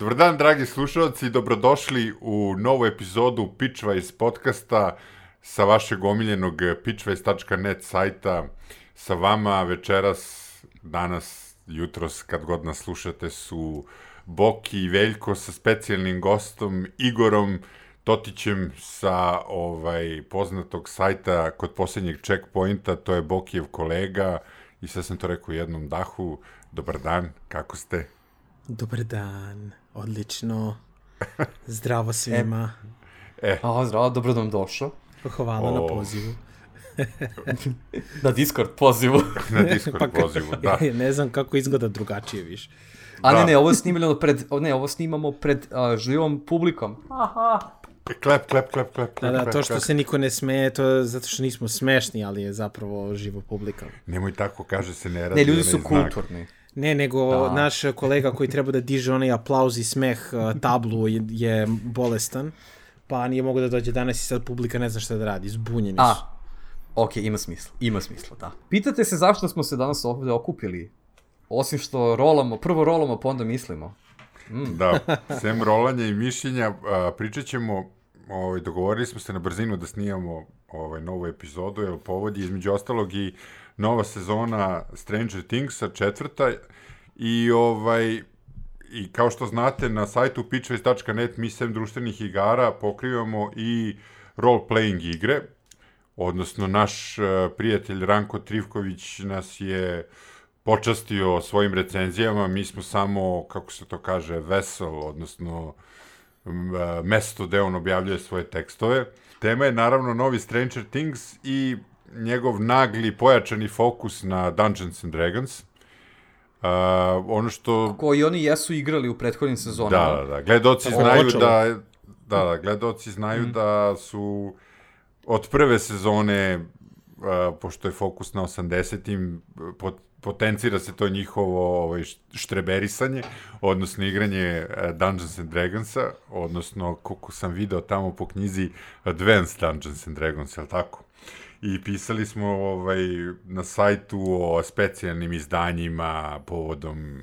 Dobar dan, dragi slušalci, dobrodošli u novu epizodu Pitchwise podcasta sa vašeg omiljenog pitchwise.net sajta. Sa vama večeras, danas, jutros, kad god nas slušate, su Boki i Veljko sa specijalnim gostom Igorom Totićem sa ovaj poznatog sajta kod poslednjeg checkpointa, to je Bokijev kolega i sve sam to rekao u jednom dahu. Dobar dan, kako ste? Dobar dan, odlično. Zdravo svima. E. A, zdravo, dobro da vam došao. Hvala o... na pozivu. na Discord pozivu. na Discord pa, pozivu, da. Ja ne znam kako izgleda drugačije više. A da. ne, ne, ovo snimamo pred, ne, ovo snimamo pred uh, živom publikom. Aha. Klep, klep, klep, klep. Da, da, to što se niko ne smeje, to je zato što nismo smešni, ali je zapravo živo publika. Nemoj tako, kaže se, ne radi. Ne, ljudi su kulturni. Ne, nego da. naš kolega koji treba da diže onaj aplauz i smeh uh, tablu je, je bolestan, pa nije mogo da dođe danas i sad publika ne zna šta da radi, zbunjeni su. A, ok, ima smisla, ima smisla, da. Pitate se zašto smo se danas ovde okupili? Osim što rolamo, prvo rolamo, pa onda mislimo. Mm. Da, sem rolanja i mišljenja, pričat ćemo, ovaj, dogovorili smo se na brzinu da snijamo ovaj, novu epizodu, jer povod je između ostalog i nova sezona Stranger Thingsa, četvrta, i ovaj, i kao što znate na sajtu pitchways.net mi sem društvenih igara pokrivamo i role-playing igre, odnosno naš uh, prijatelj Ranko Trivković nas je počastio svojim recenzijama, mi smo samo, kako se to kaže, vessel, odnosno mesto gde on objavljuje svoje tekstove. Tema je naravno novi Stranger Things i njegov nagli, pojačani fokus na Dungeons and Dragons. Uh, ono što... Koji oni jesu igrali u prethodnim sezonama. Da, da, da. Gledoci znaju da... Da, da, gledoci znaju mm. da su od prve sezone, uh, pošto je fokus na 80-im, pot, potencira se to njihovo ovaj, štreberisanje, odnosno igranje uh, Dungeons and Dragonsa, odnosno, koliko sam video tamo po knjizi Advanced Dungeons and Dragons, je li tako? i pisali smo ovaj, na sajtu o specijalnim izdanjima povodom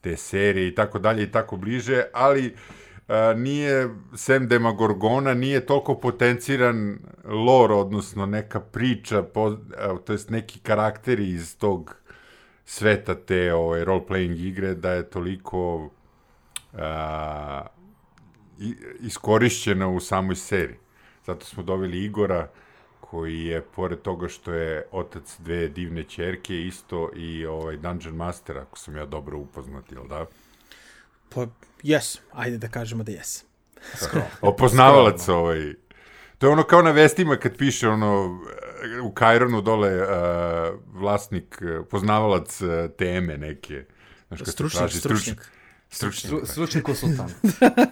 te serije i tako dalje i tako bliže, ali a, nije, sem Demagorgona, nije toliko potenciran lore, odnosno neka priča, po, a, to jest neki karakteri iz tog sveta te ovaj, role-playing igre, da je toliko a, iskorišćena u samoj seriji. Zato smo doveli Igora, koji je, pored toga što je otac dve divne čerke, isto i ovaj Dungeon Master, ako sam ja dobro upoznat, jel da? Pa, jes, ajde da kažemo da jes. Opoznavalac Skoro. ovaj. To je ono kao na vestima kad piše ono u Kajronu dole uh, vlasnik, poznavalac uh, teme neke. Znaš, stručnjak, traži, stručnjak. Stručnjak, Stru, stručni konsultant.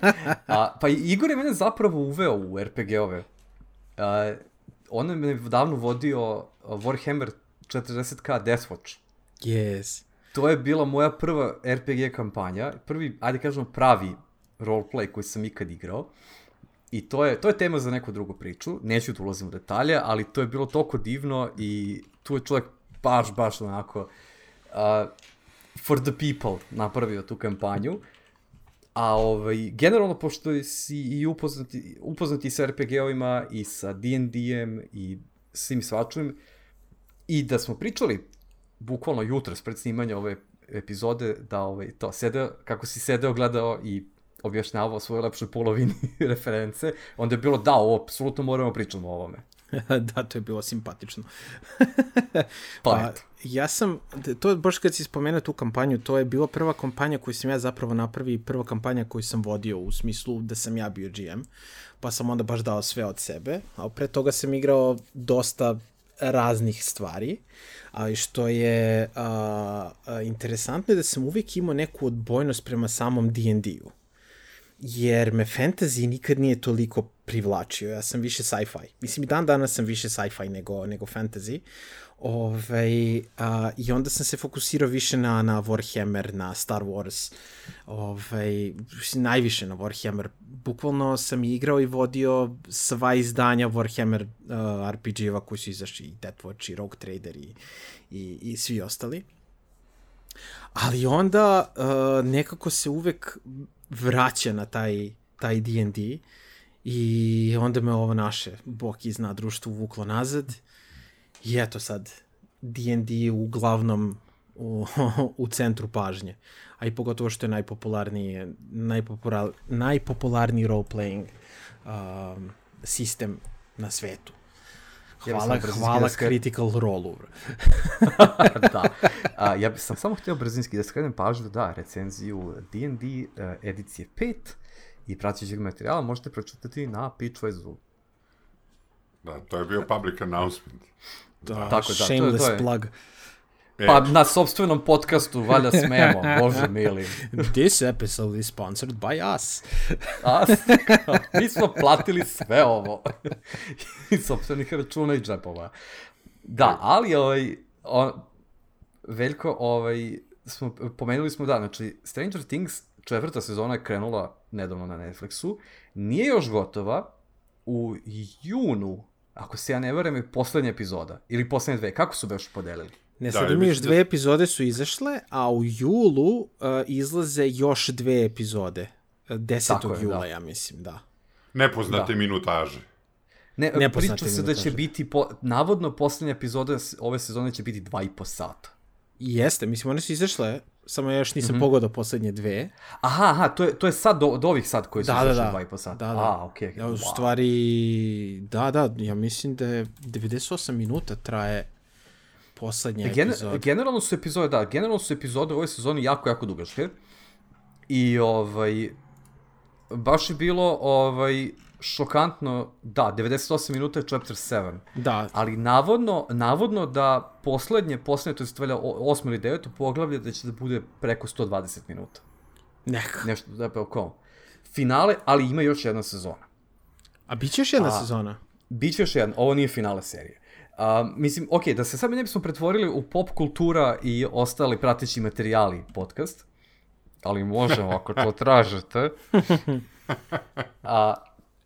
A, pa Igor je mene zapravo uveo u RPG-ove. Uh, on me davno vodio Warhammer 40k Deathwatch. Yes. To je bila moja prva RPG kampanja, prvi, ajde kažemo, pravi roleplay koji sam ikad igrao. I to je, to je tema za neku drugu priču, neću da ulazim u detalje, ali to je bilo toliko divno i tu je čovjek baš, baš onako uh, for the people napravio tu kampanju. A ovaj, generalno, pošto si i upoznati, upoznati sa RPG-ovima i sa D&D-em i svim svačujem, i da smo pričali bukvalno jutro pred snimanja ove epizode, da ovaj, to, sedeo, kako si sedeo, gledao i objašnjavao svojoj lepšoj polovini reference, onda je bilo da, ovo, apsolutno moramo pričati o ovome. da, to je bilo simpatično. pa, pa ja sam, to baš kad si spomenuo tu kampanju, to je bila prva kampanja koju sam ja zapravo napravi i prva kampanja koju sam vodio u smislu da sam ja bio GM, pa sam onda baš dao sve od sebe, a pre toga sam igrao dosta raznih stvari, ali što je a, a, interesantno je da sam uvijek imao neku odbojnost prema samom D&D-u jer me fantasy nikad nije toliko privlačio. Ja sam više sci-fi. Mislim, i dan danas sam više sci-fi nego, nego fantasy. Ove, ovaj, a, I onda sam se fokusirao više na, na Warhammer, na Star Wars. Ove, ovaj, najviše na Warhammer. Bukvalno sam igrao i vodio sva izdanja Warhammer uh, RPG-eva koji su izašli i Deathwatch i Rogue Trader i, i, i svi ostali. Ali onda uh, nekako se uvek vraća na taj, taj D&D i onda me ovo naše Boki zna društvo vuklo nazad i eto sad D&D uglavnom u, u centru pažnje. A i pogotovo što je najpopularniji, najpopular, najpopularniji role-playing um, sistem na svetu. Hvala, ja hvala da skren... Critical Role. da. A, ja bih sam samo htio brzinski da skrenem pažnju da recenziju D&D uh, edicije 5 i praćećeg materijala možete pročitati na Pitchwise-u. Da, to je bio public announcement. Da, Tako, da, shameless to je, to je. plug. Pa na sobstvenom podcastu valjda smemo, bože mili. This episode is sponsored by us. us? Mi smo platili sve ovo. Iz sobstvenih računa i džepova. Da, ali ovaj, on, Veljko, ovaj, smo, pomenuli smo da, znači Stranger Things četvrta sezona je krenula nedavno na Netflixu, nije još gotova, u junu, ako se ja ne varam, je poslednja epizoda, ili poslednje dve, kako su baš podelili? Ne, da, sad ima još dve da... epizode su izašle, a u julu uh, izlaze još dve epizode. 10. Je, jula, da. ja mislim, da. Nepoznate da. minutaže. Ne, Nepoznate priča se da će biti, po, navodno poslednja epizoda ove sezone će biti dva i po sata. Jeste, mislim, one su izašle, samo ja još nisam mm -hmm. pogodao poslednje dve. Aha, aha, to je, to je sad do, do ovih sad koji su da, izašle da, da. dva i po sata. Da, da. A. Okay. Ja, u stvari, da, da, ja mislim da je 98 minuta traje poslednje Gen, epizode. Generalno su epizode, da, generalno su epizode u ovoj sezoni jako, jako dugačke. I ovaj, baš je bilo ovaj, šokantno, da, 98 minuta je chapter 7. Da. Ali navodno, navodno da poslednje, poslednje, to je stvalja 8 ili 9 poglavlje, da će da bude preko 120 minuta. Neka. Nešto, da pa oko. Finale, ali ima još jedna sezona. A bit će još jedna A, sezona? Biće još jedna, ovo nije finale serije. Uh, mislim, ok, da se sad ne bismo pretvorili u pop kultura i ostali prateći materijali podcast, ali možemo ako to tražite. A,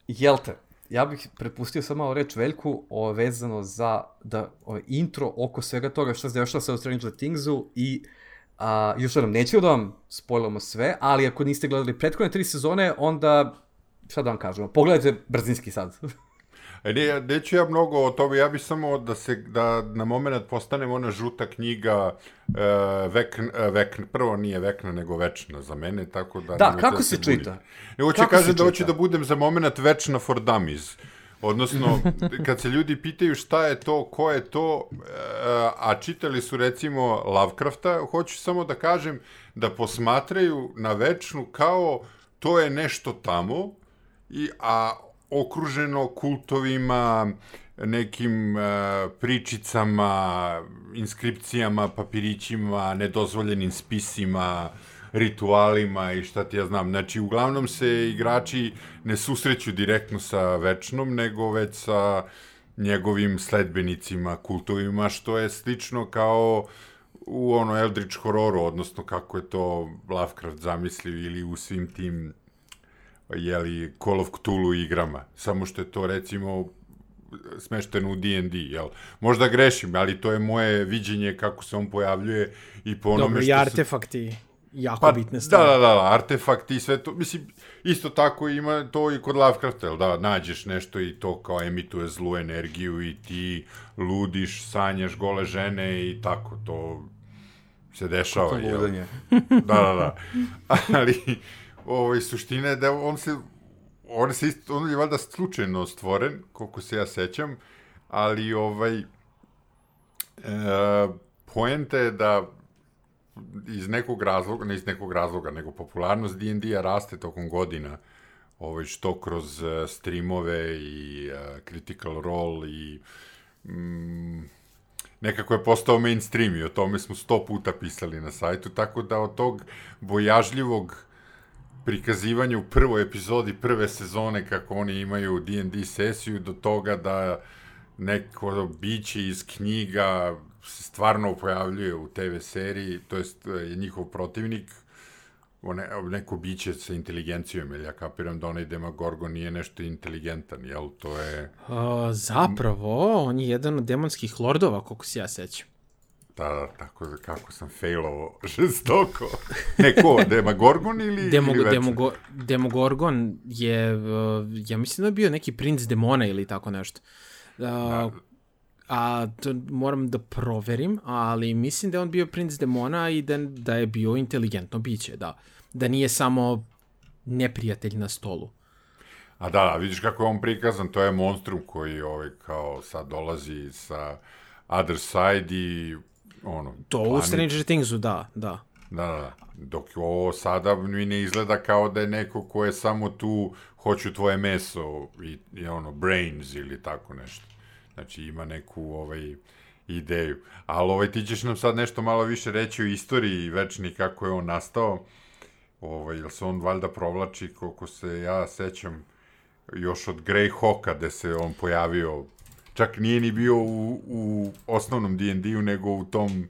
jel te, ja bih prepustio samo malo reč Veljku o, vezano za da, o, intro oko svega toga što se dešava sa Stranger Thingsu i a, još jednom, neću da vam spojlamo sve, ali ako niste gledali prethodne tri sezone, onda šta da vam kažemo, pogledajte brzinski sad. E, ne, neću ja mnogo o tome, ja bih samo da se, da na moment postanemo ona žuta knjiga e, vek, e, vek, prvo nije vekna, nego večna za mene, tako da... Da, kako da se, se čita? Ne, hoće kaže da hoće da budem za moment večna for dummies. Odnosno, kad se ljudi pitaju šta je to, ko je to, a čitali su recimo Lovecrafta, hoću samo da kažem da posmatraju na večnu kao to je nešto tamo, i, a okruženo kultovima, nekim uh, pričicama, inskripcijama, papirićima, nedozvoljenim spisima, ritualima i šta ti ja znam. Znači, uglavnom se igrači ne susreću direktno sa Večnom, nego već sa njegovim sledbenicima, kultovima, što je slično kao u ono Eldritch hororu, odnosno kako je to Lovecraft zamislio ili u svim tim jeli, Call of Cthulhu igrama, samo što je to recimo smešteno u D&D, jel? Možda grešim, ali to je moje viđenje kako se on pojavljuje i po onome Dobro, što... Dobro, i artefakti, jako pa, bitne stvari. Da, da, da, artefakti i sve to, mislim, isto tako ima to i kod Lovecrafta, jel da, nađeš nešto i to kao emituje zlu energiju i ti ludiš, sanjaš gole žene i tako, to se dešava, jel? Da, da, da. Ali, ovaj, suština je da on se, on se isto, on je valjda slučajno stvoren, koliko se ja sećam, ali ovaj, e, poenta je da iz nekog razloga, ne iz nekog razloga, nego popularnost D&D-a raste tokom godina, ovaj, što kroz uh, streamove i uh, Critical Role i mm, nekako je postao mainstream i o tome smo sto puta pisali na sajtu, tako da od tog bojažljivog prikazivanje u prvoj epizodi prve sezone kako oni imaju D&D sesiju do toga da neko biće iz knjiga se stvarno pojavljuje u TV seriji, to jest je njihov protivnik, one, neko biće sa inteligencijom, jer ja kapiram da onaj Demagorgon nije nešto inteligentan, jel? To je... Uh, zapravo, on je jedan od demonskih lordova, koliko se ja sećam. Da, da, tako da kako sam failovo žestoko. Ne, ko, Demogorgon ili, Demog, ili Demogo, Demogorgon je, uh, ja mislim da je bio neki princ demona ili tako nešto. Uh, da. A to moram da proverim, ali mislim da je on bio princ demona i da, da je bio inteligentno biće, da. Da nije samo neprijatelj na stolu. A da, vidiš kako je on prikazan, to je monstrum koji ovaj, kao sad dolazi sa other side i ono... To planet. u Stranger Thingsu, da, da. Da, da, dok ovo sada mi ne izgleda kao da je neko ko je samo tu, hoću tvoje meso i, i ono, brains ili tako nešto. Znači ima neku ovaj, ideju. Ali ovaj, ti ćeš nam sad nešto malo više reći o istoriji večni kako je on nastao. Ovaj, jel se on valjda provlači, koliko se ja sećam, još od Greyhawka, gde se on pojavio čak nije ni bio u, u osnovnom D&D-u, nego u tom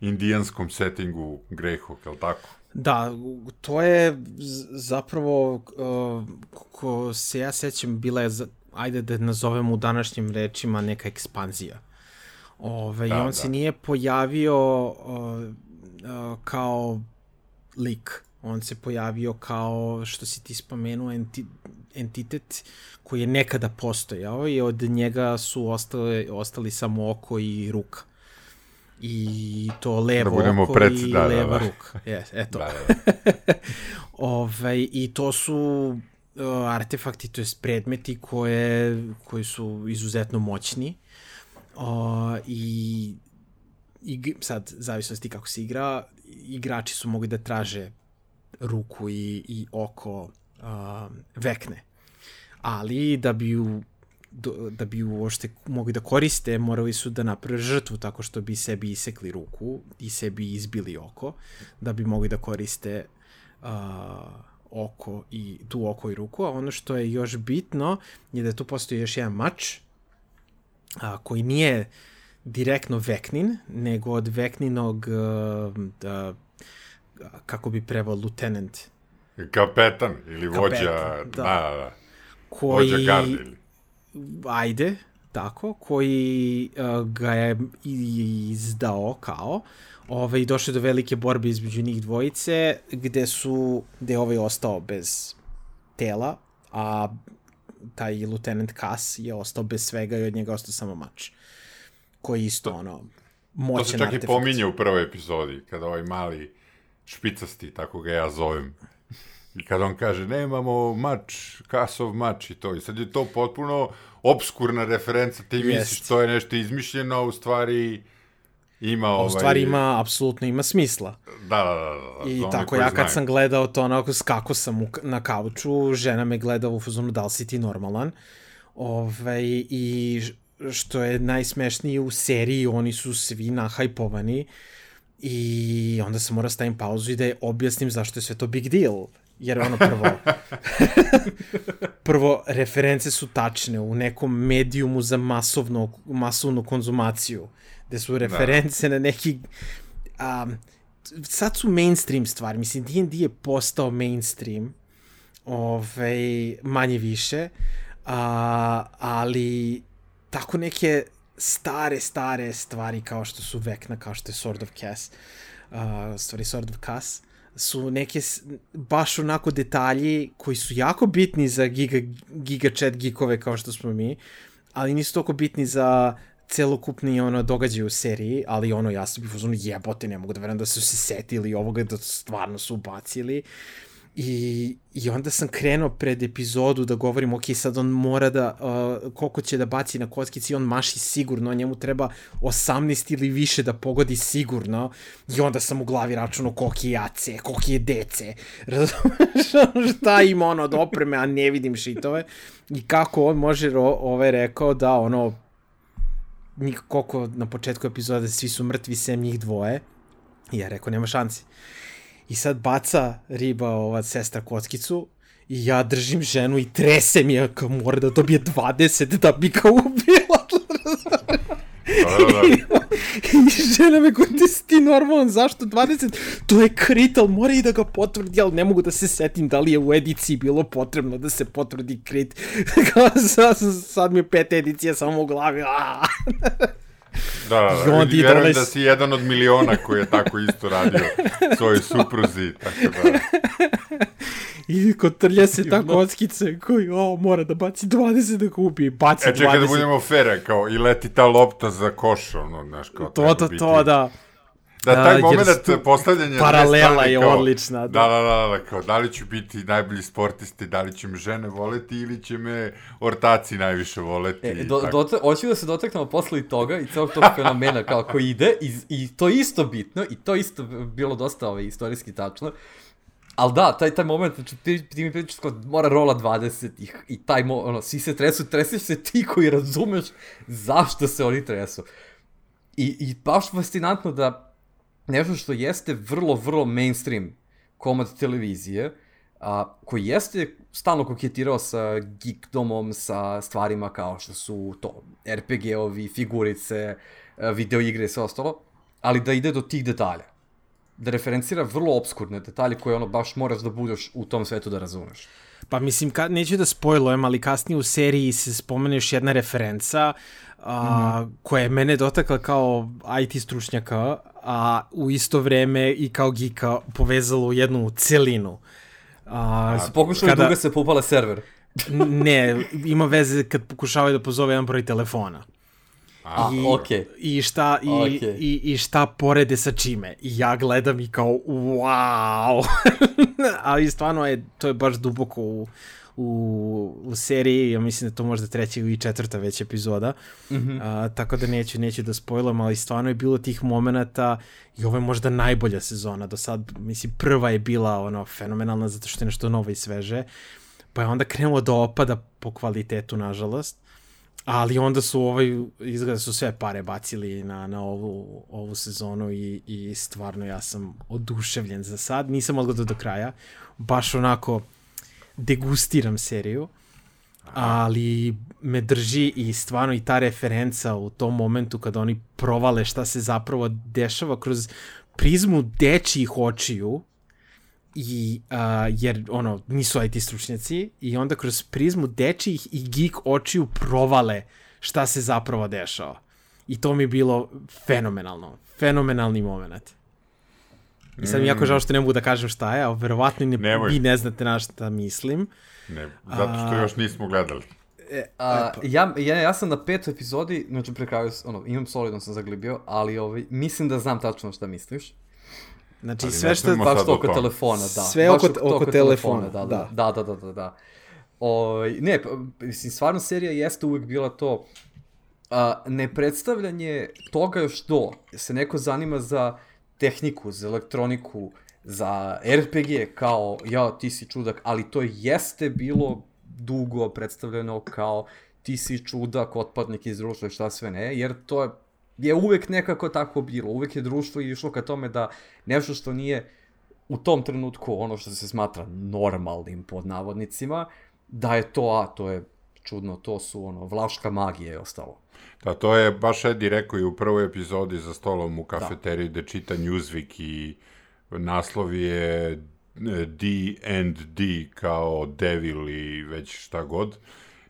indijanskom settingu Greyhawk, je li tako? Da, to je zapravo, uh, ko se ja sećam, bila je, ajde da nazovemo u današnjim rečima, neka ekspanzija. Ove, da, I on da. se nije pojavio uh, uh, kao lik. On se pojavio kao, što si ti spomenuo, enti, entitet koji je nekada postojao i od njega su ostale, ostali samo oko i ruka. I to levo da oko pred, i da, leva da, da. ruka. Yes, eto. Da, da, da. Ove, ovaj, I to su uh, artefakti, to je predmeti koje, koji su izuzetno moćni. Uh, i, i sad, zavisnosti kako se igra, igrači su mogli da traže ruku i, i oko uh, vekne ali da bi ju da bi uopšte mogli da koriste, morali su da naprave žrtvu tako što bi sebi isekli ruku i sebi izbili oko, da bi mogli da koriste uh, oko i tu oko i ruku, a ono što je još bitno je da tu postoji još jedan mač a, koji nije direktno Veknin, nego od Vekninog uh, da, kako bi prevao lieutenant. Kapetan ili vođa, Kapetan, da, da, da koji... Ajde, tako, koji uh, ga je izdao kao ovaj, došlo do velike borbe između njih dvojice, gde su, gde je ovaj ostao bez tela, a taj lieutenant Cass je ostao bez svega i od njega ostao samo mač. Koji isto, ono, moćan To se čak artefakt. i pominje u prvoj epizodi, kada ovaj mali špicasti, tako ga ja zovem, I kad on kaže, nemamo mač, kasov mač i to. I sad je to potpuno obskurna referenca, ti Jest. misliš to je nešto izmišljeno, a u stvari ima ovaj... U stvari ima, apsolutno ima smisla. Da, da, da. da I tako ja kad znaju. sam gledao to onako, skako sam u, na kauču, žena me gleda u fazonu da li si ti normalan. Ove, ovaj, I što je najsmešnije u seriji, oni su svi nahajpovani i onda sam morao stavim pauzu i da je objasnim zašto je sve to big deal jer ono prvo prvo reference su tačne u nekom medijumu za masovno, masovnu konzumaciju gde su reference da. na neki um, sad su mainstream stvari mislim D&D je postao mainstream ovaj, manje više a, ali tako neke stare, stare stvari kao što su Vekna, kao što je Sword of Cass, uh, stvari Sword of Cass, su neke baš onako detalji koji su jako bitni za giga, giga chat geekove kao što smo mi, ali nisu toliko bitni za celokupni ono događaj u seriji, ali ono ja sam bih uzmano jebote, ne mogu da verujem da su se setili ovoga da stvarno su ubacili. I, I onda sam krenuo pred epizodu da govorim, ok, sad on mora da, uh, koliko će da baci na kockici, on maši sigurno, njemu treba 18 ili više da pogodi sigurno. I onda sam u glavi računao koliki je AC, koliki je DC. Razumeš šta ima ono od opreme, a ne vidim šitove. I kako on može, ovaj rekao da ono, koliko na početku epizode svi su mrtvi, sem njih dvoje. I ja rekao, nema šansi. I sad baca riba ova sestra kockicu i ja držim ženu i tresem je kao mora da dobije 20 da bi ga ubila. Da, da, da. I žena me koji ti normalan, zašto 20? To je krit, ali mora i da ga potvrdi, ali ne mogu da se setim da li je u ediciji bilo potrebno da se potvrdi krit. Kao sad, sad mi je pet edicija samo u glavi. da, da. I onda verujem doneš... da si jedan od miliona koji je tako isto radio svojoj supruzi, tako da... I kotrlja se ta kockice koji, o, mora da baci 20 da kupi, baci 20. E, čekaj da budemo fere, kao, i leti ta lopta za koš, ono, znaš, kao, to, to, biti... to, da. Da, taj moment stu... postavljanja... Paralela je kao, odlična. Da. da, da, da, da, kao, da li ću biti najbolji sportisti, da li će me žene voleti ili će me ortaci najviše voleti. E, do, do, hoću da se dotaknemo posle i toga i celog tog fenomena kao koji ide i, i to isto bitno i to isto bilo dosta ovaj, istorijski tačno. Ali da, taj, taj moment, znači ti, ti mi pričaš kao mora rola 20 i, i taj, mo, ono, svi se tresu, treseš se ti koji razumeš zašto se oni tresu. I, i baš fascinantno da nešto što jeste vrlo, vrlo mainstream komad televizije, a, koji jeste stalno koketirao sa geekdomom, sa stvarima kao što su to RPG-ovi, figurice, videoigre i sve ostalo, ali da ide do tih detalja. Da referencira vrlo obskurne detalje koje ono baš moraš da budeš u tom svetu da razumeš. Pa mislim, ka, neću da spojlujem, ali kasnije u seriji se spomene još jedna referenca a, mm. koja je mene dotakla kao IT stručnjaka, a u isto vreme i kao geeka povezalo u jednu celinu. A, a pokušali kada... duga se popala server. ne, ima veze kad pokušavaju da pozove jedan broj telefona. A, I, okay. i, šta, i, okay. i, i šta porede sa čime. I ja gledam i kao, wow! Ali stvarno je, to je baš duboko u, u, u seriji, ja mislim da to možda treća i četvrta već epizoda, mm -hmm. a, tako da neću, neću da spojlam, ali stvarno je bilo tih momenta i ovo je možda najbolja sezona. Do sad, mislim prva je bila ono fenomenalna zato što je nešto novo i sveže, pa je onda krenulo da opada po kvalitetu nažalost, ali onda su ovaj, izgleda su sve pare bacili na, na ovu, ovu sezonu i, i stvarno ja sam oduševljen za sad, nisam odgledao do kraja, baš onako degustiram seriju, ali me drži i stvarno i ta referenca u tom momentu kada oni provale šta se zapravo dešava kroz prizmu dečijih očiju, i, uh, jer ono, nisu IT stručnjaci i onda kroz prizmu dečijih i geek očiju provale šta se zapravo dešava. I to mi je bilo fenomenalno. Fenomenalni moment. I sad mi jako žao što ne mogu da kažem šta je, a verovatno ne, Nemoj. vi ne znate na šta mislim. Ne, zato što a, još nismo gledali. E, a, ja, ja, ja sam na petoj epizodi, znači pre kraju, ono, imam solidno sam zaglibio, ali ovaj, mislim da znam tačno šta misliš. Znači, ali sve što... Baš to oko telefona, da. Sve oko, oko, oko telefona, telefona, da. Da, da, da, da, da. da. O, ovaj, ne, pa, mislim, stvarno serija jeste uvek bila to a, ne predstavljanje toga što se neko zanima za tehniku, za elektroniku, za RPG kao, ja, ti si čudak, ali to jeste bilo dugo predstavljeno kao ti si čudak, otpadnik iz društva i šta sve ne, jer to je, je uvek nekako tako bilo, uvek je društvo išlo ka tome da nešto što nije u tom trenutku ono što se smatra normalnim pod navodnicima, da je to, a to je čudno, to su ono, vlaška magija i ostalo. Da, to je baš Edi rekao i u prvoj epizodi za stolom u da. kafeteriji da, da čita Newsweek i naslov je D and D kao devil i već šta god,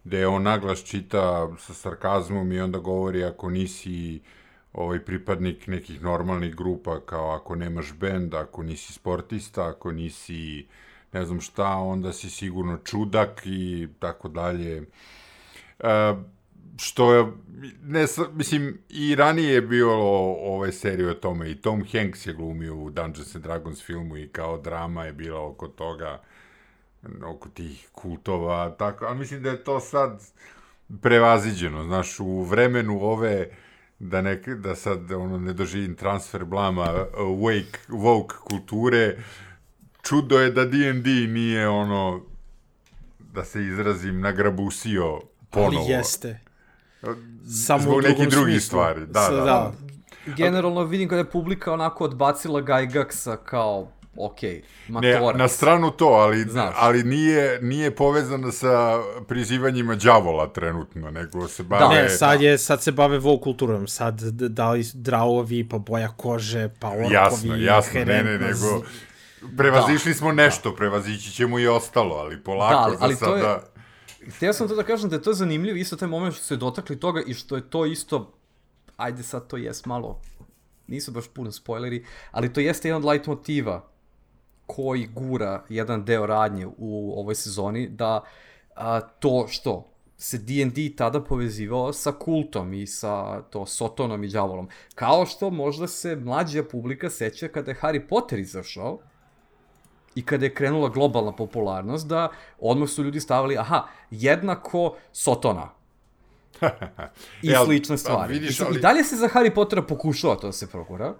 gde on naglas čita sa sarkazmom i onda govori ako nisi ovaj pripadnik nekih normalnih grupa kao ako nemaš bend, ako nisi sportista, ako nisi ne znam šta, onda si sigurno čudak i tako dalje. Uh, što je, ne, mislim, i ranije je bio ovaj serija o tome, i Tom Hanks je glumio u Dungeons and Dragons filmu i kao drama je bila oko toga, oko tih kultova, tako, ali mislim da je to sad prevaziđeno, znaš, u vremenu ove, da, ne, da sad ono, ne doživim transfer blama wake, woke kulture, čudo je da D&D nije ono, da se izrazim, nagrabusio ponovo. Ali jeste. Samo Zbog nekih drugih stvari. Da, da, da, da. Generalno vidim kada je publika onako odbacila Gygaxa kao ok, matorac. Ne, na stranu to, ali, Znaš. ali nije, nije povezano sa prizivanjima đavola trenutno, nego se bave... Da, ne, sad, je, sad se bave vo kulturom, sad da li draovi, pa boja kože, pa orkovi, Jasno, jasno, ne, ne, nego... Prevazišli da. smo nešto, prevazići ćemo i ostalo, ali polako da, ali, ali za sada... To je, Htio sam to da kažem da je to zanimljivo, isto taj moment što se dotakli toga i što je to isto ajde sad to jes malo, nisu baš puno spoileri, ali to jeste jedan od light motiva koji gura jedan deo radnje u ovoj sezoni, da a, to što se D&D tada povezivao sa kultom i sa to Sotonom i đavolom. Kao što možda se mlađa publika seća kada je Harry Potter izašao i kada je krenula globalna popularnost, da odmah su ljudi stavili, aha, jednako Sotona. I ja, slične stvari. Vidiš, ali... I dalje se za Harry Pottera pokušava to da se progura.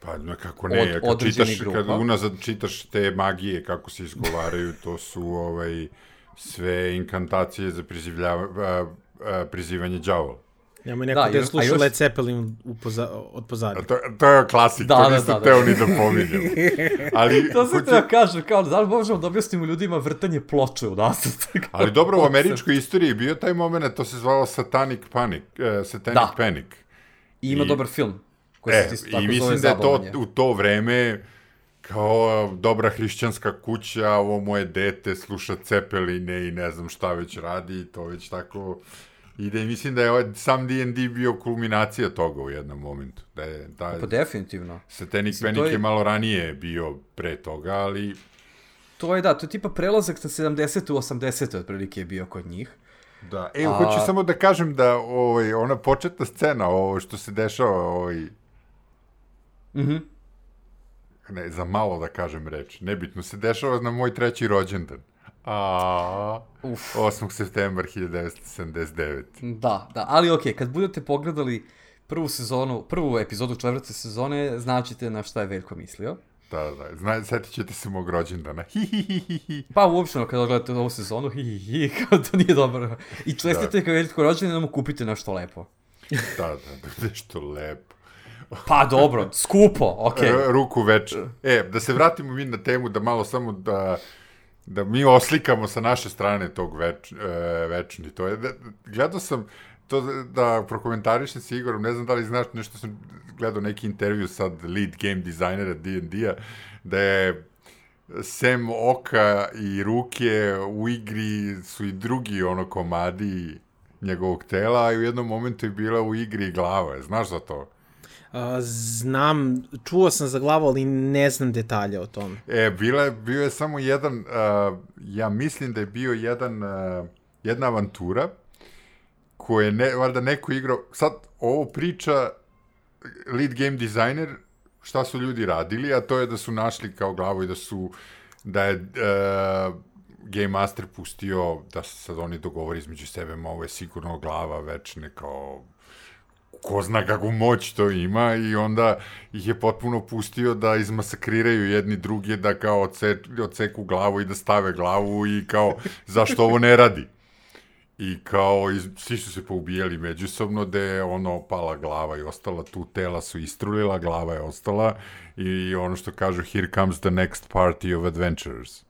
Pa no, kako ne, od, kad, čitaš, grupa. kad unazad čitaš te magije kako se izgovaraju, to su ovaj, sve inkantacije za prizivlja, prizivanje đavola. Nema neko da, da je slušao još... Led Zeppelin u poza, od pozadnje. To, to je klasik, da, to da, nisam da, da. teo ni da pominjem. Ali, to se hoće... treba kažem, kao da li možemo da objasnimo ljudima vrtanje ploče u nas. Ali dobro, u američkoj istoriji bio taj moment, to se zvalo Satanic Panic, uh, Satanic da. Panic. I ima I, dobar film. Koji e, se tako I mislim da je to u to vreme kao dobra hrišćanska kuća, ovo moje dete sluša cepeline i ne znam šta već radi to već tako i mislim da je ovaj, sam D&D bio kulminacija toga u jednom momentu. Da je, da, pa definitivno. Satanic Panic je... je malo ranije bio pre toga, ali... To je da, to je tipa prelazak sa 70. u 80. otprilike je bio kod njih. Da, e, A... hoću samo da kažem da ovaj, ona početna scena, ovo što se dešava, ovaj... Mhm. Mm ne, za malo da kažem reč, nebitno, se dešava na moj treći rođendan. A, Uf. 8. septembar 1979. Da, da, ali okej, okay, kad budete pogledali prvu sezonu, prvu epizodu četvrte sezone, znaćete na šta je Veljko mislio. Da, da, zna, setit ćete se mog rođendana. pa uopšteno, kada gledate ovu sezonu, hi, kao to nije dobro. I čestite da. kada Veljko rođendan, mu kupite nešto lepo. da, da, da, nešto lepo. Pa dobro, skupo, okej. Okay. Ruku veče. E, da se vratimo mi na temu, da malo samo da da mi oslikamo sa naše strane tog več, e, večni. To je, da, gledao sam to da, da prokomentarišem sa Igorom, ne znam da li znaš, nešto sam gledao neki intervju sad lead game dizajnera D&D-a, da je sem oka i ruke u igri su i drugi ono komadi njegovog tela, a u jednom momentu je bila u igri glava. Znaš za to? Znam, čuo sam za glavu, ali ne znam detalje o tom. E, bila bio je samo jedan, uh, ja mislim da je bio jedan, uh, jedna avantura koje je, ne, valjda neko igrao, sad ovo priča lead game designer, šta su ljudi radili, a to je da su našli kao glavu i da su, da je uh, Game Master pustio da se sad oni dogovori između sebe, ma ovo je sigurno glava večne kao ko zna kakvu moć to ima i onda ih je potpuno pustio da izmasakriraju jedni drugi, da kao odse, odseku glavu i da stave glavu i kao zašto ovo ne radi. I kao, iz, svi su se poubijali međusobno, da je ono pala glava i ostala tu, tela su istrulila, glava je ostala i ono što kažu, here comes the next party of adventurers.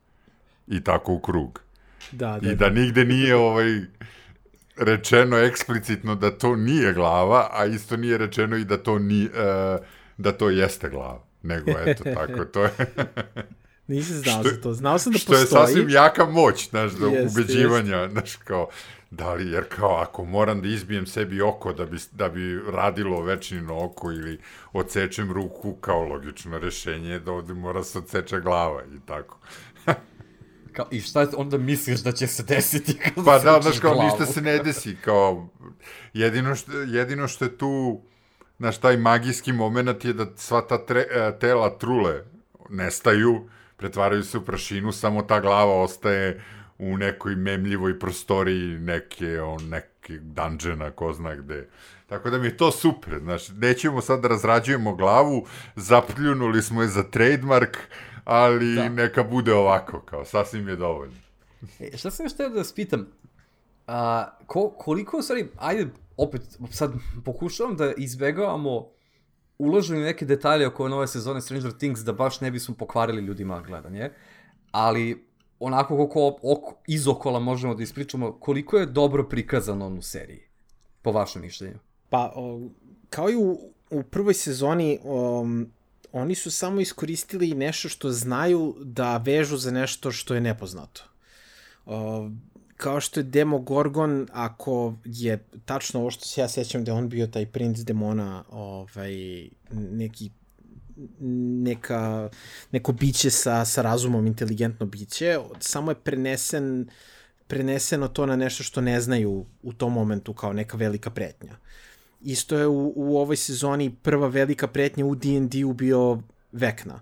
I tako u krug. Da, da, I da, da nigde nije ovaj rečeno eksplicitno da to nije glava, a isto nije rečeno i da to, ni, uh, da to jeste glava. Nego, eto, tako, to je... Nisam znao za to. Znao sam da što postoji. Što je sasvim jaka moć, znaš, da jest, ubeđivanja, jest. znaš, kao, da li, jer kao, ako moram da izbijem sebi oko da bi, da bi radilo večnino oko ili odsečem ruku, kao logično rešenje je da ovde mora se odseče glava i tako. Kao, I šta onda misliš da će se desiti kad Pa da, znaš, kao glavu. ništa se ne desi, kao jedino što, jedino što je tu, znaš, taj magijski moment je da sva ta tre, e, tela trule nestaju, pretvaraju se u prašinu, samo ta glava ostaje u nekoj memljivoj prostoriji neke, on, neke dungeona, ko zna gde. Tako da mi je to super, znaš, nećemo sad da razrađujemo glavu, zapljunuli smo je za trademark, ali da. neka bude ovako, kao, sasvim je dovoljno. E, šta sam još teo da vas pitam, a, ko, koliko, u stvari, ajde, opet, sad pokušavam da izbegavamo uloženi neke detalje oko nove sezone Stranger Things da baš ne bismo pokvarili ljudima gledanje, ali onako koliko ok, iz okola možemo da ispričamo, koliko je dobro prikazano u seriji, po vašem mišljenju? Pa, o, kao i u, u prvoj sezoni, um, oni su samo iskoristili nešto što znaju da vežu za nešto što je nepoznato. Uh, kao što je Demogorgon, ako je tačno ovo što se ja sećam da on bio taj princ demona, ovaj, neki neka, neko biće sa, sa razumom, inteligentno biće, samo je prenesen preneseno to na nešto što ne znaju u tom momentu kao neka velika pretnja. Isto je u, u ovoj sezoni prva velika pretnja u D&D-u bio Vekna.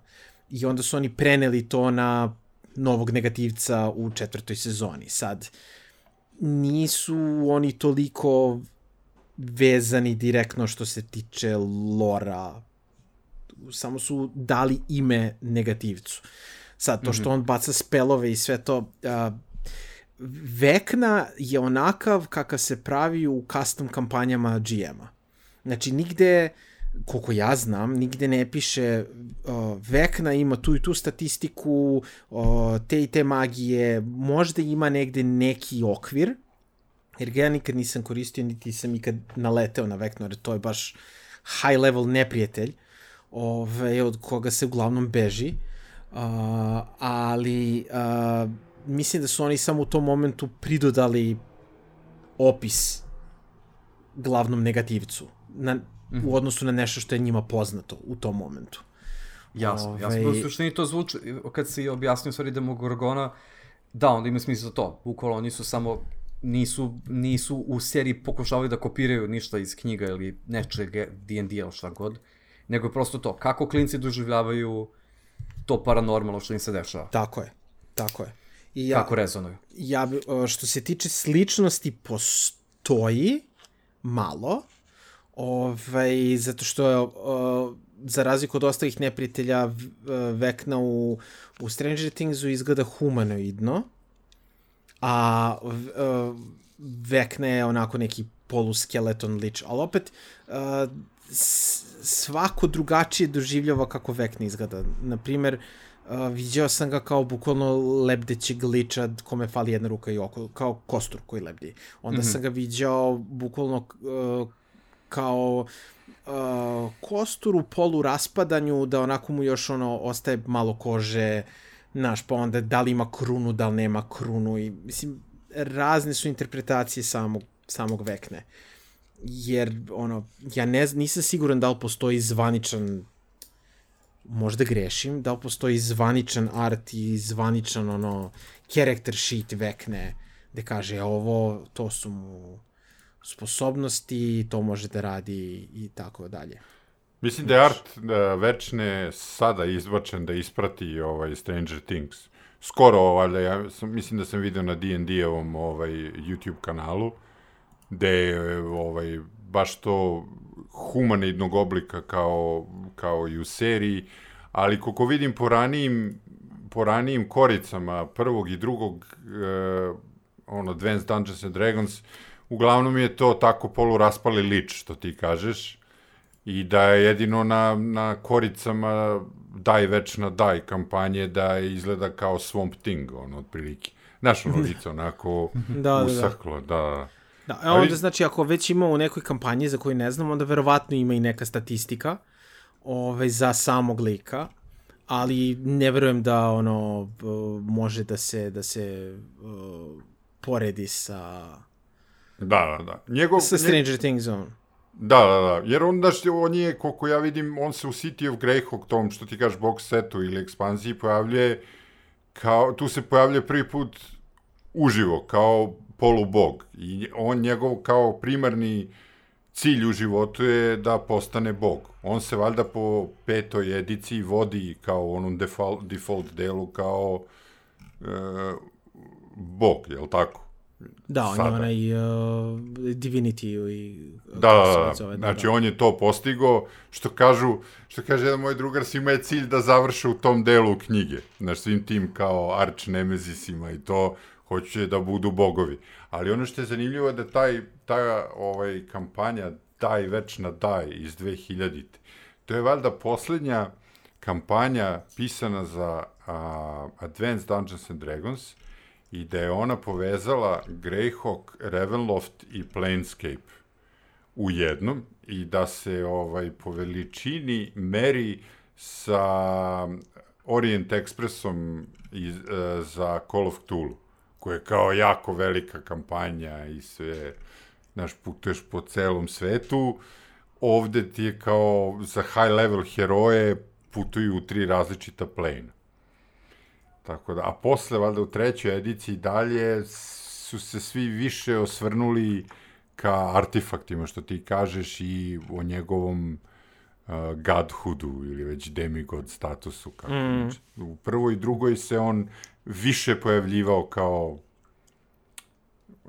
I onda su oni preneli to na novog negativca u četvrtoj sezoni. Sad, nisu oni toliko vezani direktno što se tiče lora. Samo su dali ime negativcu. Sad, to što mhm. on baca spelove i sve to, uh, Vekna je onakav kakav se pravi u custom kampanjama GM-a. Znači, nigde, koliko ja znam, nigde ne piše uh, Vekna ima tu i tu statistiku, uh, te i te magije, možda ima negde neki okvir, jer ga ja nikad nisam koristio, niti sam ikad naleteo na Veknu, jer to je baš high level neprijatelj, ove, od koga se uglavnom beži, uh, ali uh, mislim da su oni samo u tom momentu pridodali opis glavnom negativcu na, mm u mhm. odnosu na nešto što je njima poznato u tom momentu. Jasno, Ove... jasno. U suštini to zvuči, kad si objasnio stvari Demogorgona, da, onda ima smisla to. Bukvalo oni su samo nisu, nisu u seriji pokušavali da kopiraju ništa iz knjiga ili nečeg D&D ili šta god, nego je prosto to, kako klinci doživljavaju to paranormalno što im se dešava. Tako je, tako je. I ja, Kako rezonuju? Ja, što se tiče sličnosti, postoji malo, ovaj, zato što je, za razliku od ostalih neprijatelja, Vekna u, u Stranger Thingsu izgleda humanoidno, a Vekna je onako neki poluskeleton lič, ali opet svako drugačije doživljava kako Vekna izgleda. Naprimer, uh, Uh, viđao sam ga kao bukvalno lebdećeg liča kome fali jedna ruka i oko, kao kostur koji lebdi. Onda mm -hmm. sam ga viđao bukvalno uh, kao uh, kostur u polu raspadanju, da onako mu još ono ostaje malo kože, znaš, pa onda da li ima krunu, da li nema krunu i mislim, razne su interpretacije samog, samog vekne. Jer, ono, ja ne, nisam siguran da li postoji zvaničan možda grešim, da li postoji zvaničan art i zvaničan ono character sheet vekne gde kaže ovo, to su mu sposobnosti, to može da radi i tako dalje. Mislim da je art da, večne sada izbačen da isprati ovaj Stranger Things. Skoro, valjda, ja sam, mislim da sam video na D&D-ovom ovaj, YouTube kanalu, gde je ovaj, baš to humanoidnog oblika kao, kao i u seriji, ali koliko vidim po ranijim, po ranijim koricama prvog i drugog e, ono, Advanced Dungeons and Dragons, uglavnom je to tako poluraspali lič, što ti kažeš, i da je jedino na, na koricama daj večna daj kampanje da izgleda kao Swamp Thing, ono, otprilike. Znaš, ono lice onako da, usahlo, da, da. Da, a onda Ali... znači ako već ima u nekoj kampanji za koju ne znam, onda verovatno ima i neka statistika ovaj, za samog lika, ali ne verujem da ono može da se da se uh, poredi sa Da, da, da. Njegov, sa Stranger nje... Things on. Da, da, da. Jer on, daš, on je, koliko ja vidim, on se u City of Greyhawk, tom što ti kažeš box setu ili ekspanziji, pojavljuje kao, tu se pojavljuje prvi put uživo, kao polubog. I on njegov kao primarni cilj u životu je da postane bog. On se valjda po petoj ediciji vodi kao onom default, default delu kao e, bog, je li tako? Da, on je onaj uh, Divinity i... Da, da, da, da, znači da. on je to postigo, što kažu, što kaže jedan moj drugar, svima je cilj da završe u tom delu knjige, znači svim tim kao arch nemezisima i to, hoće da budu bogovi. Ali ono što je zanimljivo je da taj, ta ovaj, kampanja Daj večna daj iz 2000. To je valjda poslednja kampanja pisana za a, Advanced Dungeons and Dragons i da je ona povezala Greyhawk, Ravenloft i Planescape u jednom i da se ovaj po veličini meri sa Orient Expressom iz, uh, za Call of Cthulhu koja je kao jako velika kampanja i sve, znaš, putuješ po celom svetu, ovde ti je kao za high level heroje putuju u tri različita plane. Tako da, a posle, valjda u trećoj ediciji dalje, su se svi više osvrnuli ka artefaktima, što ti kažeš, i o njegovom uh, godhoodu ili već demigod statusu. Kako mm. Već. U prvoj i drugoj se on više pojavljivao kao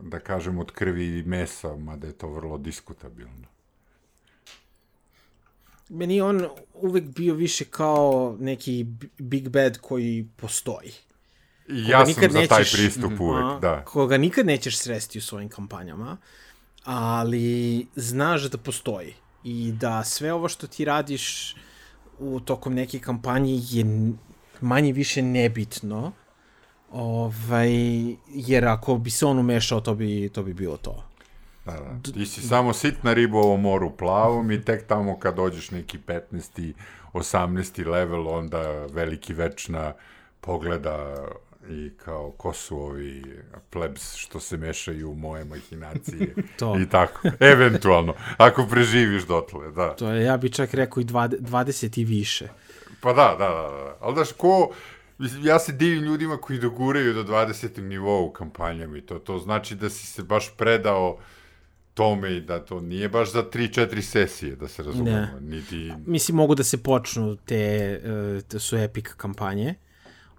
da kažem od krvi i mesa, mada je to vrlo diskutabilno. Meni on uvek bio više kao neki big bad koji postoji. Ja sam za nećeš, taj pristup uvek, a, da. Koga nikad nećeš sresti u svojim kampanjama, ali znaš da postoji i da sve ovo što ti radiš u tokom neke kampanje je manje više nebitno, ovaj, jer ako bi se on umešao, to bi, to bi bilo to. Da, da. Ti si samo sitna riba u moru plavom i tek tamo kad dođeš neki 15. 18. level, onda veliki večna pogleda i kao ko su ovi plebs što se mešaju u moje mahinacije to. i tako, eventualno, ako preživiš dotle, da. To je, ja bi čak rekao i 20 i više. Pa da, da, da, da. ali daš, ko, ja se divim ljudima koji doguraju do 20. nivoa u kampanjama i to, to znači da si se baš predao tome i da to nije baš za 3-4 sesije, da se razumemo. Ne. Niti... Mislim, mogu da se počnu te, te su epic kampanje,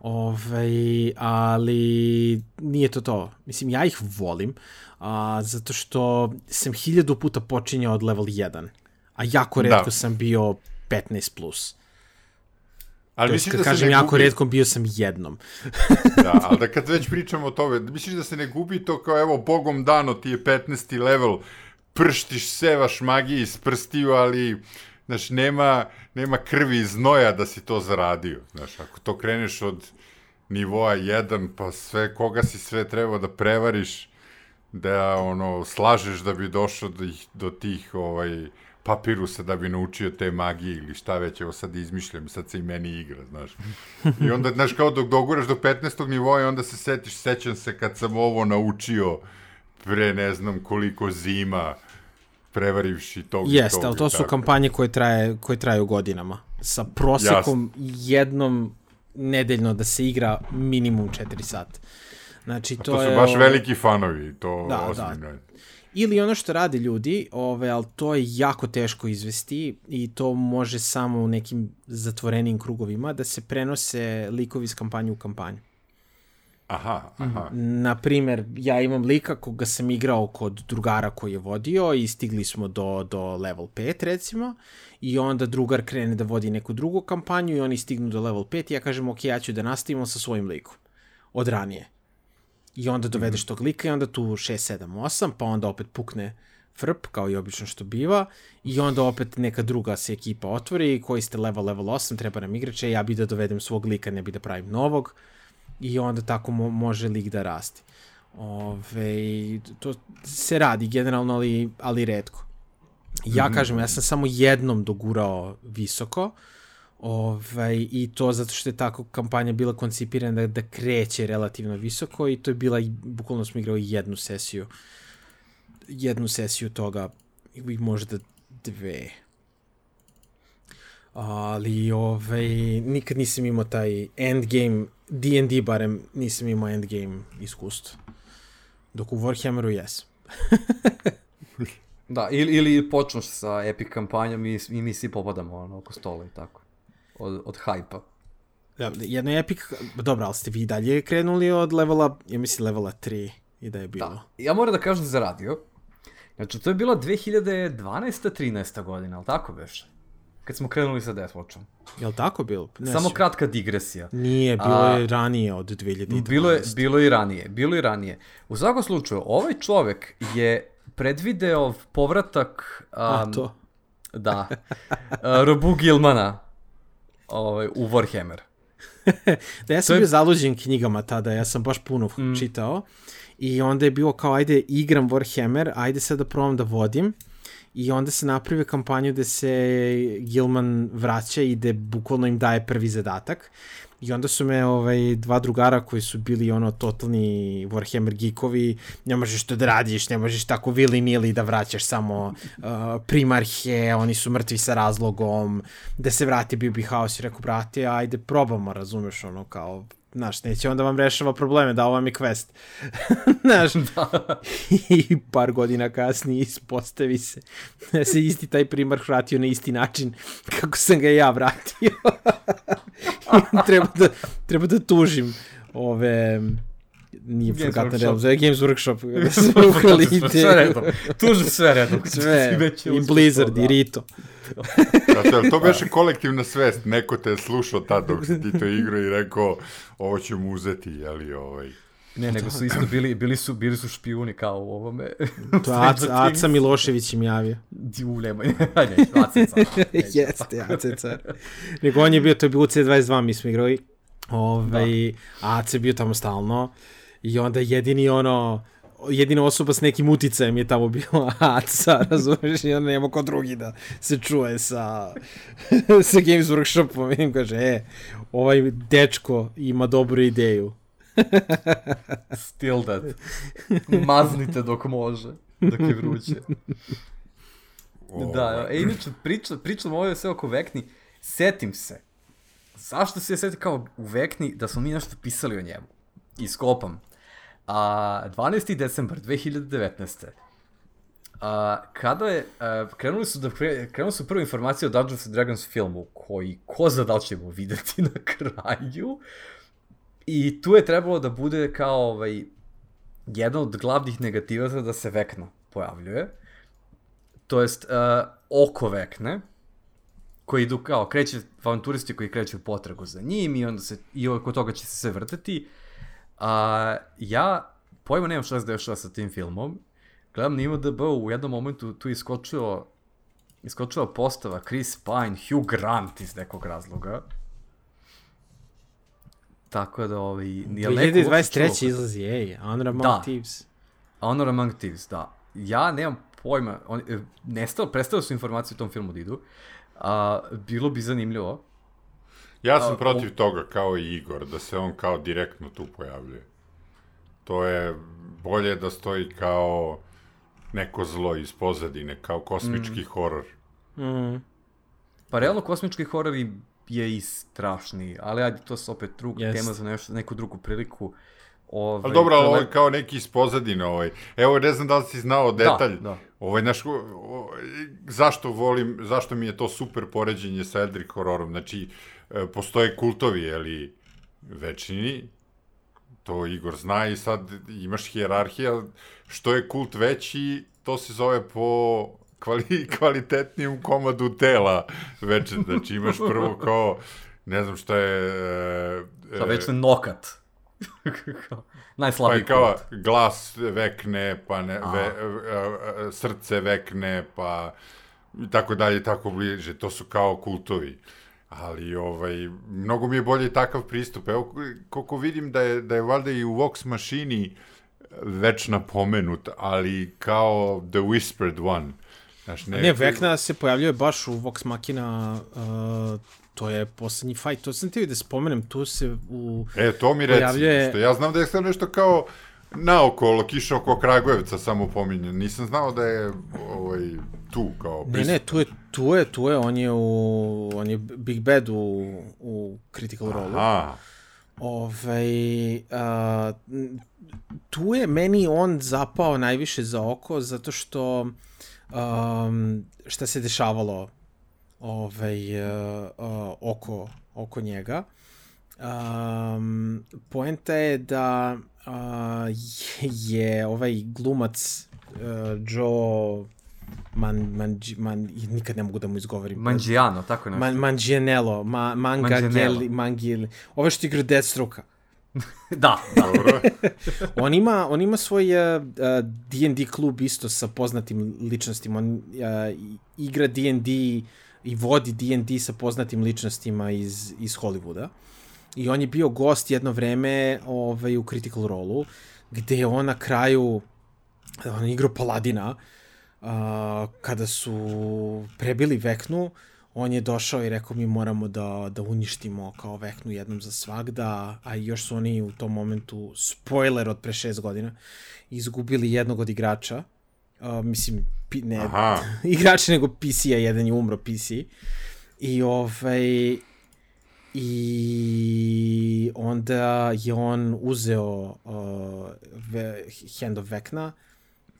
Ovaj, ali nije to to. Mislim, ja ih volim, a, zato što sam hiljadu puta počinjao od level 1, a jako redko da. sam bio 15+. Plus. Ali misliš da kažem, jako gubi... redkom bio sam jednom. da, ali da kad već pričamo o tome, misliš da se ne gubi to kao evo, bogom dano ti je 15. level, prštiš sevaš magiji iz prstiju, ali znaš, nema, nema krvi i znoja da si to zaradio. Znaš, ako to kreneš od nivoa 1, pa sve, koga si sve trebao da prevariš, da ono, slažeš da bi došao do, do tih ovaj, papirusa da bi naučio te magije ili šta već, evo sad izmišljam, sad se i meni igra, znaš. I onda, znaš, kao dok doguraš do 15. nivoa i onda se setiš, sećam se kad sam ovo naučio pre ne znam koliko zima, prevarivši tog Jeste, tog, ali to su kampanje koje, traje, koje traju godinama. Sa prosekom Jasne. jednom nedeljno da se igra minimum 4 sata. Znači, to, to su je, baš veliki fanovi, to da, ozbiljno da. Ili ono što rade ljudi, ove, ali to je jako teško izvesti i to može samo u nekim zatvorenim krugovima da se prenose likovi iz kampanje u kampanju. Aha, aha. Naprimer, ja imam lika koga sam igrao kod drugara koji je vodio i stigli smo do, do level 5 recimo i onda drugar krene da vodi neku drugu kampanju i oni stignu do level 5 i ja kažem ok, ja ću da nastavimo sa svojim likom od ranije. I onda dovedeš mm -hmm. tog lika i onda tu 6, 7, 8, pa onda opet pukne frp, kao i obično što biva, i onda opet neka druga se ekipa otvori, koji ste level, level 8, treba nam igrače, ja bi da dovedem svog lika, ne bi da pravim novog, i onda tako mo može lik da raste. Ove, to se radi generalno, ali, ali redko. Ja mm -hmm. kažem, ja sam samo jednom dogurao visoko, ovaj, i to zato što je tako kampanja bila koncipirana da, da kreće relativno visoko i to je bila, bukvalno smo igrali jednu sesiju, jednu sesiju toga, i možda dve. Ali, ovaj, nikad nisam imao taj endgame D&D barem nisam imao endgame iskustvo. Dok u Warhammeru jes. da, ili, ili počneš sa epic kampanjom i, i mi svi popadamo ono, oko stola i tako. Od, od hajpa. Da, jedno je epic, dobro, ali ste vi dalje krenuli od levela, ja mislim levela 3 i da je bilo. Da, ja moram da kažem za radio. Znači, to je bila 2012. 13. godina, ali tako beše? kad smo krenuli sa Deathwatchom. Je li tako bilo? Ne Samo kratka digresija. Nije, bilo A, je ranije od 2012. Bilo je, bilo je i ranije, bilo je i ranije. U svakom slučaju, ovaj čovek je predvideo povratak... Um, A, to? Da. Uh, Robu Gilmana ovaj, u Warhammer. da, ja sam to bio je... zaluđen knjigama tada, ja sam baš puno mm. čitao. I onda je bilo kao, ajde, igram Warhammer, ajde sad da probam da vodim i onda se napravio kampanju gde se Gilman vraća i gde bukvalno im daje prvi zadatak. I onda su me ovaj, dva drugara koji su bili ono totalni Warhammer geekovi, ne možeš to da radiš, ne možeš tako vili nili da vraćaš samo uh, primarhe, oni su mrtvi sa razlogom, da se vrati Bibi House i rekao, brate, ajde probamo, razumeš, ono kao, Znaš, neće onda vam rešava probleme, da ovo vam je quest. Znaš, da. i par godina kasnije ispostavi se da se isti taj primar vratio na isti način kako sam ga ja vratio. treba, da, treba da tužim ove nije Games Forgotten Workshop. Realms, zove Games Workshop. Da su ukrali sve ideju. redom. Tuži sve redom. Sve, je i Blizzard, to, i da. Rito. Jel to beše kolektivna svest, neko te je slušao tad dok si ti to igrao i rekao, ovo ću mu uzeti, jeli, ovaj. Ne, nego su isto bili, bili su, bili su špijuni kao u ovome. To je Aca, Aca Milošević im javio. U, nemoj, ne, vacica. Jeste, AC car. Nego on je bio, to je bilo u C22, mi smo igrali. Ovaj, AC je bio tamo stalno. I onda jedini ono, jedina osoba s nekim uticajem je tamo bila Aca, razumeš, i onda nema ko drugi da se čuje sa, sa Games Workshopom. Vidim, kaže, e, ovaj dečko ima dobru ideju. Still that. Maznite dok može, dok je vruće. Da, e, inače, priča, pričam ovo sve oko Vekni, setim se. Zašto se ja setim kao u Vekni da smo mi nešto pisali o njemu? Iskopam. A, 12. decembar 2019. A, kada je, a, krenuli su da kre, krenuli su prve informacije o Dungeons and Dragons filmu, koji ko zna da ćemo videti na kraju. I tu je trebalo da bude kao ovaj, jedan od glavnih negativaca da se Vekna pojavljuje. To jest, uh, oko Vekne, koji idu kao, kreće, avanturisti koji kreću potragu za njim i onda se, i oko toga će se sve vrteti. A, ja pojma nemam šta se dešava sa tim filmom. Gledam na IMDb u jednom momentu tu iskočio iskočila postava Chris Pine, Hugh Grant iz nekog razloga. Tako da, ovaj, je li neko uopšte čuo 2023. izlazi, ej, Honor Among Da. Thieves. Honor Among Thieves, da. Ja nemam pojma, on, e, nestalo, prestalo su informacije o tom filmu da idu. A, bilo bi zanimljivo. Ja sam protiv on- toga, kao i Igor, da se on kao direktno tu pojavljuje. To je bolje da stoji kao neko zlo iz pozadine, kao kosmički Mm. horor. Mm. Pa realno kosmički horor i- je i strašni, ali ajde, to je opet drug, Jest. tema za nešto, neku drugu priliku. Ove, Ali dobro, ali ovo je kao neki iz pozadine, ovaj. Evo, ne znam da li si znao detalj. da. Ovaj, naš, o- o- zašto volim, zašto mi je to super poređenje sa Eldritch hororom? Znači, e, postoje kultovi, jeli, večini, to Igor zna i sad imaš hijerarhija, što je kult veći, to se zove po kvali, kvalitetnijem komadu tela veče, znači imaš prvo kao, ne znam šta je... e, Kao e, već nokat. Pa Najslabiji je kao kult. glas vekne, pa ne, ve, e, e, srce vekne, pa i tako dalje, tako bliže. To su kao kultovi. Ali, ovaj, mnogo mi je bolje takav pristup. Evo, koliko vidim da je, da je valjda i u Vox mašini već napomenut, ali kao The Whispered One. Znaš, ne, Ne, Vekna se pojavljuje baš u Vox Machina, uh, to je poslednji fight, to sam ti da spomenem, tu se u... E, to mi reci, Pojavljuje- ja znam da je sad nešto kao naokolo, kiša oko Kragujevca samo pominje. Nisam znao da je ovaj, tu kao Ne, ne, tu je, tu je, tu je, on je u, on je Big Bad u, u Critical Role. Aha, Ovaj, a, tu je meni on zapao najviše za oko, zato što um, šta se dešavalo ovaj, uh, uh, oko, oko njega. Um, poenta je da uh, je ovaj glumac uh, Joe Man, man, man, nikad ne mogu da mu izgovorim. Mangiano, tako nešto. Man, Mangianello, ma, Manga. Geli, Mangili, ove što igra Deathstroke-a. Da, da. dobro. On ima, on ima svoj uh, uh, D&D klub isto sa poznatim ličnostima. On uh, igra D&D i vodi D&D sa poznatim ličnostima iz, iz Hollywooda. I on je bio gost jedno vreme ovaj, u Critical Role-u, gde je on na kraju, on je igrao Paladina, uh, kada su prebili Veknu, on je došao i rekao mi moramo da, da uništimo kao Veknu jednom za svagda, a još su oni u tom momentu, spoiler od pre šest godina, izgubili jednog od igrača, uh, mislim, ne Aha. igrača nego PC-a, jedan je umro PC, i ovaj, i onda je on uzeo uh, Hand of Vekna,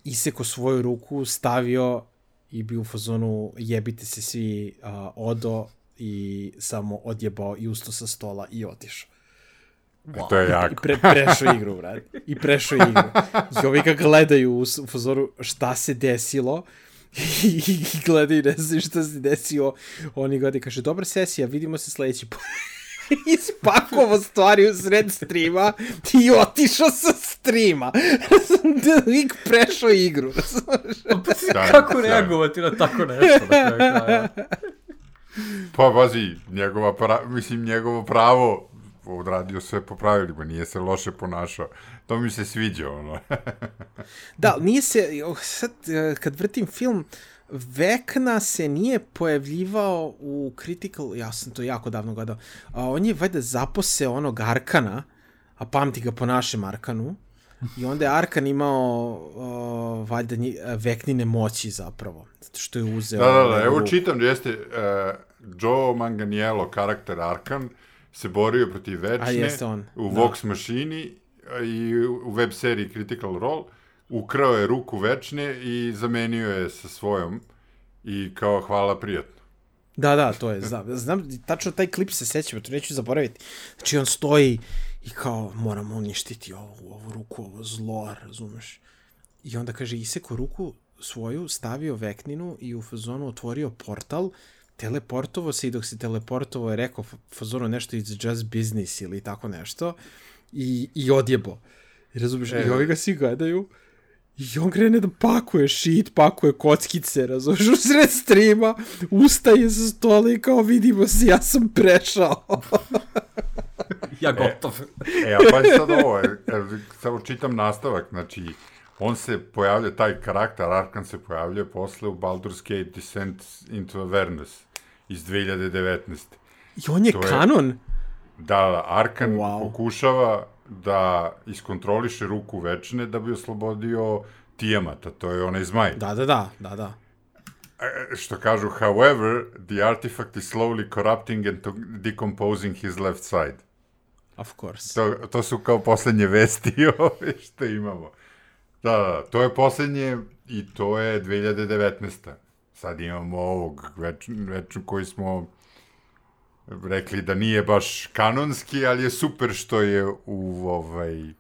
iseko svoju ruku, stavio i bio u fazonu jebite se svi uh, odo i samo odjebao i usto sa stola i otišao. Wow. To je jako. I pre, prešao igru, brad. I prešao igru. I ovi ga gledaju u, u fazoru šta se desilo i, i gledaju, ne znam šta se desio. Oni gledaju, kaže, dobra sesija, vidimo se sledeći put. ispakovo stvari u sred streama i otišao sa streama. Lik prešao igru. da, kako da. reagovati na tako nešto? Na pa, bazi, njegova pra, mislim, njegovo pravo odradio sve po pravilima, nije se loše ponašao. To mi se sviđa, ono. da, nije se, sad, eh, kad vrtim film, Vekna se nije pojavljivao u Critical, ja sam to jako davno gledao, a on je valjda zapose onog Arkana, a pamti ga po našem Arkanu, i onda je Arkan imao uh, valjda nji, Veknine moći zapravo, zato što je uzeo... Da, da, da, evo čitam, jeste uh, Joe Manganiello, karakter Arkan, se borio protiv Večne u da. Vox mašini i u web seriji Critical Role, ukrao je ruku večne i zamenio je sa svojom i kao hvala prijatno. Da, da, to je, znam, znam tačno taj klip se sećam, to neću zaboraviti. Znači on stoji i kao moramo uništiti ovu, ovu ruku, ovo zlo, razumeš? I onda kaže iseko ruku svoju, stavio vekninu i u fazonu otvorio portal, teleportovo se i dok se teleportovo je rekao fazonu nešto it's just business ili tako nešto i, i odjebo. I razumeš, e, i ovi ga svi gledaju I on krene da pakuje shit, pakuje kockice, razumiješ, u sred streama, ustaje sa stola i kao vidimo se, ja sam prešao. ja gotov. E, e a pa sad ovo, e, samo čitam nastavak, znači, on se pojavlja, taj karakter, Arkan se pojavlja posle u Baldur's Gate Descent into Avernus iz 2019. I on je to kanon? Je, da, da, Arkan wow. pokušava da iskontroliše ruku večne da bi oslobodio Tijamata, to je onaj zmaj. Da, da, da, da, da. E, što kažu, however, the artifact is slowly corrupting and decomposing his left side. Of course. To, to su kao poslednje vesti ove što imamo. Da, da, to je poslednje i to je 2019. Sad imamo ovog već koji smo rekli da nije baš kanonski, ali je super što je u ovaj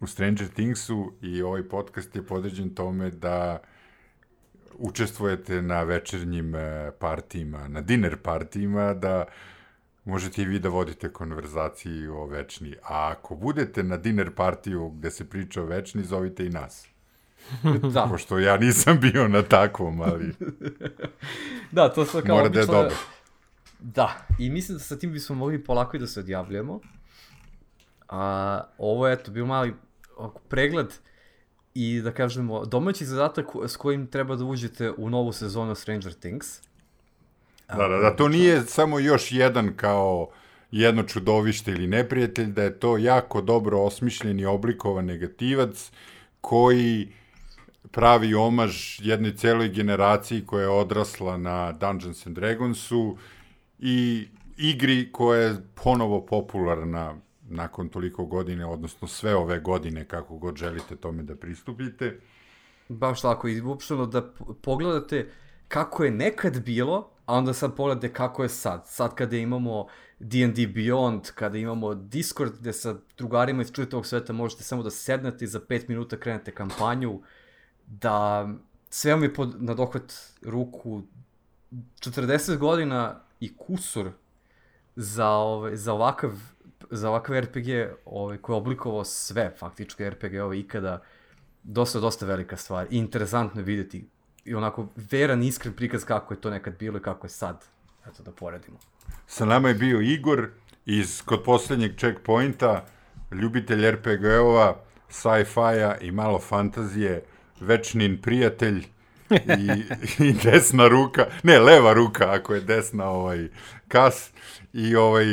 u Stranger Thingsu i ovaj podcast je podređen tome da učestvujete na večernjim e, partijima, na dinner partijima, da možete i vi da vodite konverzaciji o večni. A ako budete na dinner partiju gde se priča o večni, zovite i nas. da. Pošto ja nisam bio na takvom, ali... da, to sve kao Mora da je dobro. Da, i mislim da sa tim bismo mogli polako i da se odjavljujemo. A, ovo je, eto, bio mali pregled i da kažemo domaći zadatak s kojim treba da uđete u novu sezonu Stranger Things. Da, da, da, to nije samo još jedan kao jedno čudovište ili neprijatelj, da je to jako dobro osmišljen i oblikovan negativac koji pravi omaž jednoj celoj generaciji koja je odrasla na Dungeons and Dragonsu i igri koja je ponovo popularna nakon toliko godine, odnosno sve ove godine, kako god želite tome da pristupite. Baš tako, i uopšteno da pogledate kako je nekad bilo, a onda sad pogledate kako je sad. Sad kada imamo D&D Beyond, kada imamo Discord gde sa drugarima iz čujetavog sveta možete samo da sednete i za 5 minuta krenete kampanju, da sve vam je pod, na dohvat ruku 40 godina i kusur za, ove, za ovakav za ovakav RPG ovaj, koji je oblikovao sve faktički RPG-ove ikada, dosta, dosta velika stvar. I interesantno je videti i onako veran, iskren prikaz kako je to nekad bilo i kako je sad. Eto, da poredimo. Sa nama je bio Igor iz, kod poslednjeg checkpointa, ljubitelj RPG-ova, sci-fi-a i malo fantazije, večnin prijatelj i, i desna ruka, ne, leva ruka, ako je desna ovaj, kas, i ovaj,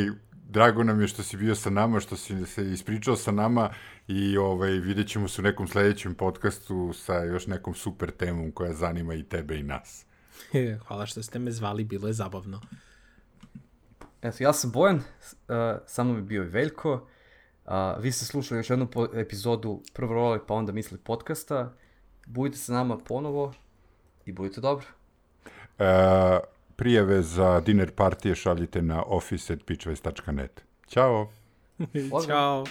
drago nam je što si bio sa nama, što si se ispričao sa nama i ovaj, vidjet ćemo se u nekom sledećem podcastu sa još nekom super temom koja zanima i tebe i nas. Hvala što ste me zvali, bilo je zabavno. Eto, ja sam Bojan, uh, sa mnom je bio i Veljko. Uh, vi ste slušali još jednu epizodu prvo role pa onda misli podcasta. Budite sa nama ponovo i budite dobro. Uh, prijave za dinner partije šaljite na office.pitchways.net. Ćao! Ćao!